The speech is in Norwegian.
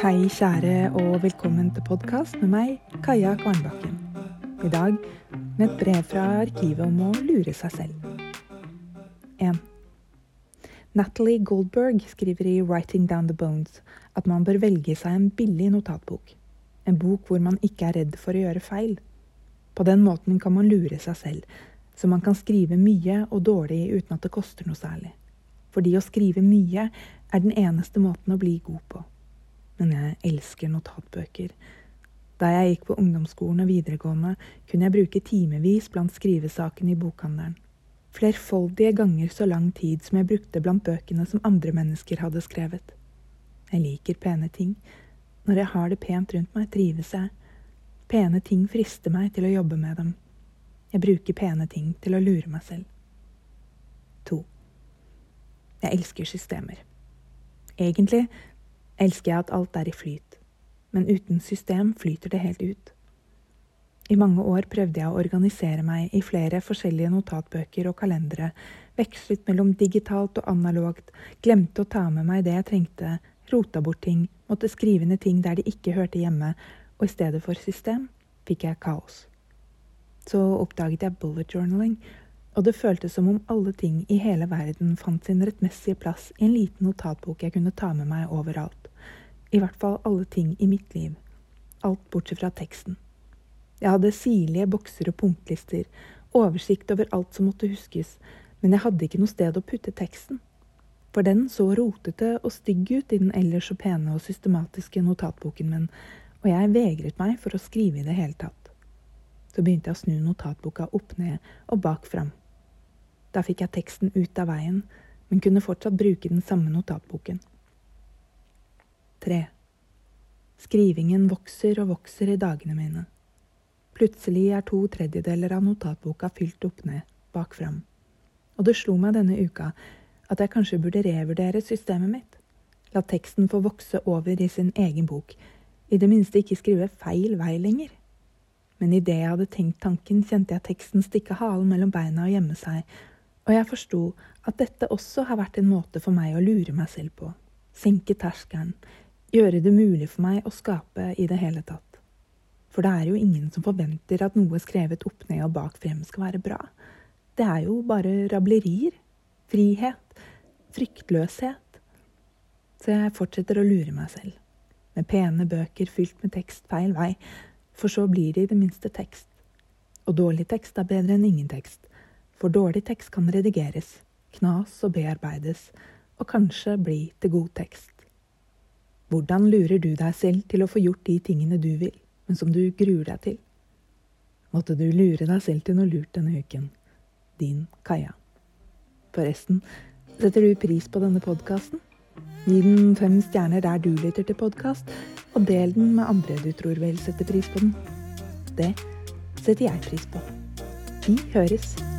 Hei, kjære, og velkommen til podkast med meg, Kaja Kvarnbakken. I dag med et brev fra arkivet om å lure seg selv. 1. Natalie Goldberg skriver i Writing Down the Bones at man bør velge seg en billig notatbok. En bok hvor man ikke er redd for å gjøre feil. På den måten kan man lure seg selv, så man kan skrive mye og dårlig uten at det koster noe særlig. Fordi å skrive mye er den eneste måten å bli god på. Men jeg elsker notatbøker. Da jeg gikk på ungdomsskolen og videregående, kunne jeg bruke timevis blant skrivesakene i bokhandelen. Flerfoldige ganger så lang tid som jeg brukte blant bøkene som andre mennesker hadde skrevet. Jeg liker pene ting. Når jeg har det pent rundt meg, trives jeg. Pene ting frister meg til å jobbe med dem. Jeg bruker pene ting til å lure meg selv. 2. Jeg elsker systemer. Egentlig elsker jeg at alt er i flyt, men uten system flyter det helt ut. I mange år prøvde jeg å organisere meg i flere forskjellige notatbøker og kalendere, vekslet mellom digitalt og analogt, glemte å ta med meg det jeg trengte, rota bort ting, måtte skrive ned ting der de ikke hørte hjemme, og i stedet for system fikk jeg kaos. Så oppdaget jeg bullet journaling, og det føltes som om alle ting i hele verden fant sin rettmessige plass i en liten notatbok jeg kunne ta med meg overalt. I hvert fall alle ting i mitt liv. Alt bortsett fra teksten. Jeg hadde sirlige bokser og punktlister, oversikt over alt som måtte huskes, men jeg hadde ikke noe sted å putte teksten. For den så rotete og stygg ut i den ellers så pene og systematiske notatboken min, og jeg vegret meg for å skrive i det hele tatt. Så begynte jeg å snu notatboka opp ned og bak fram. Da fikk jeg teksten ut av veien, men kunne fortsatt bruke den samme notatboken. Skrivingen vokser og vokser i dagene mine. Plutselig er to tredjedeler av notatboka fylt opp ned, bak fram. Og det slo meg denne uka at jeg kanskje burde revurdere systemet mitt. La teksten få vokse over i sin egen bok, i det minste ikke skrive feil vei lenger. Men idet jeg hadde tenkt tanken, kjente jeg teksten stikke halen mellom beina og gjemme seg, og jeg forsto at dette også har vært en måte for meg å lure meg selv på. Senke terskelen, gjøre det mulig for meg å skape i det hele tatt. For det er jo ingen som forventer at noe skrevet opp ned og bak frem skal være bra. Det er jo bare rablerier. Frihet. Fryktløshet. Så jeg fortsetter å lure meg selv. Med pene bøker fylt med tekst feil vei, for så blir det i det minste tekst. Og dårlig tekst er bedre enn ingen tekst, for dårlig tekst kan redigeres, knas og bearbeides, og kanskje bli til god tekst. Hvordan lurer du deg selv til å få gjort de tingene du vil, men som du gruer deg til? Måtte du lure deg selv til noe lurt denne uken. Din Kaja. Forresten, setter du pris på denne podkasten? Gi den fem stjerner der du lytter til podkast, og del den med andre du tror vel setter pris på den. Det setter jeg pris på. Vi høres.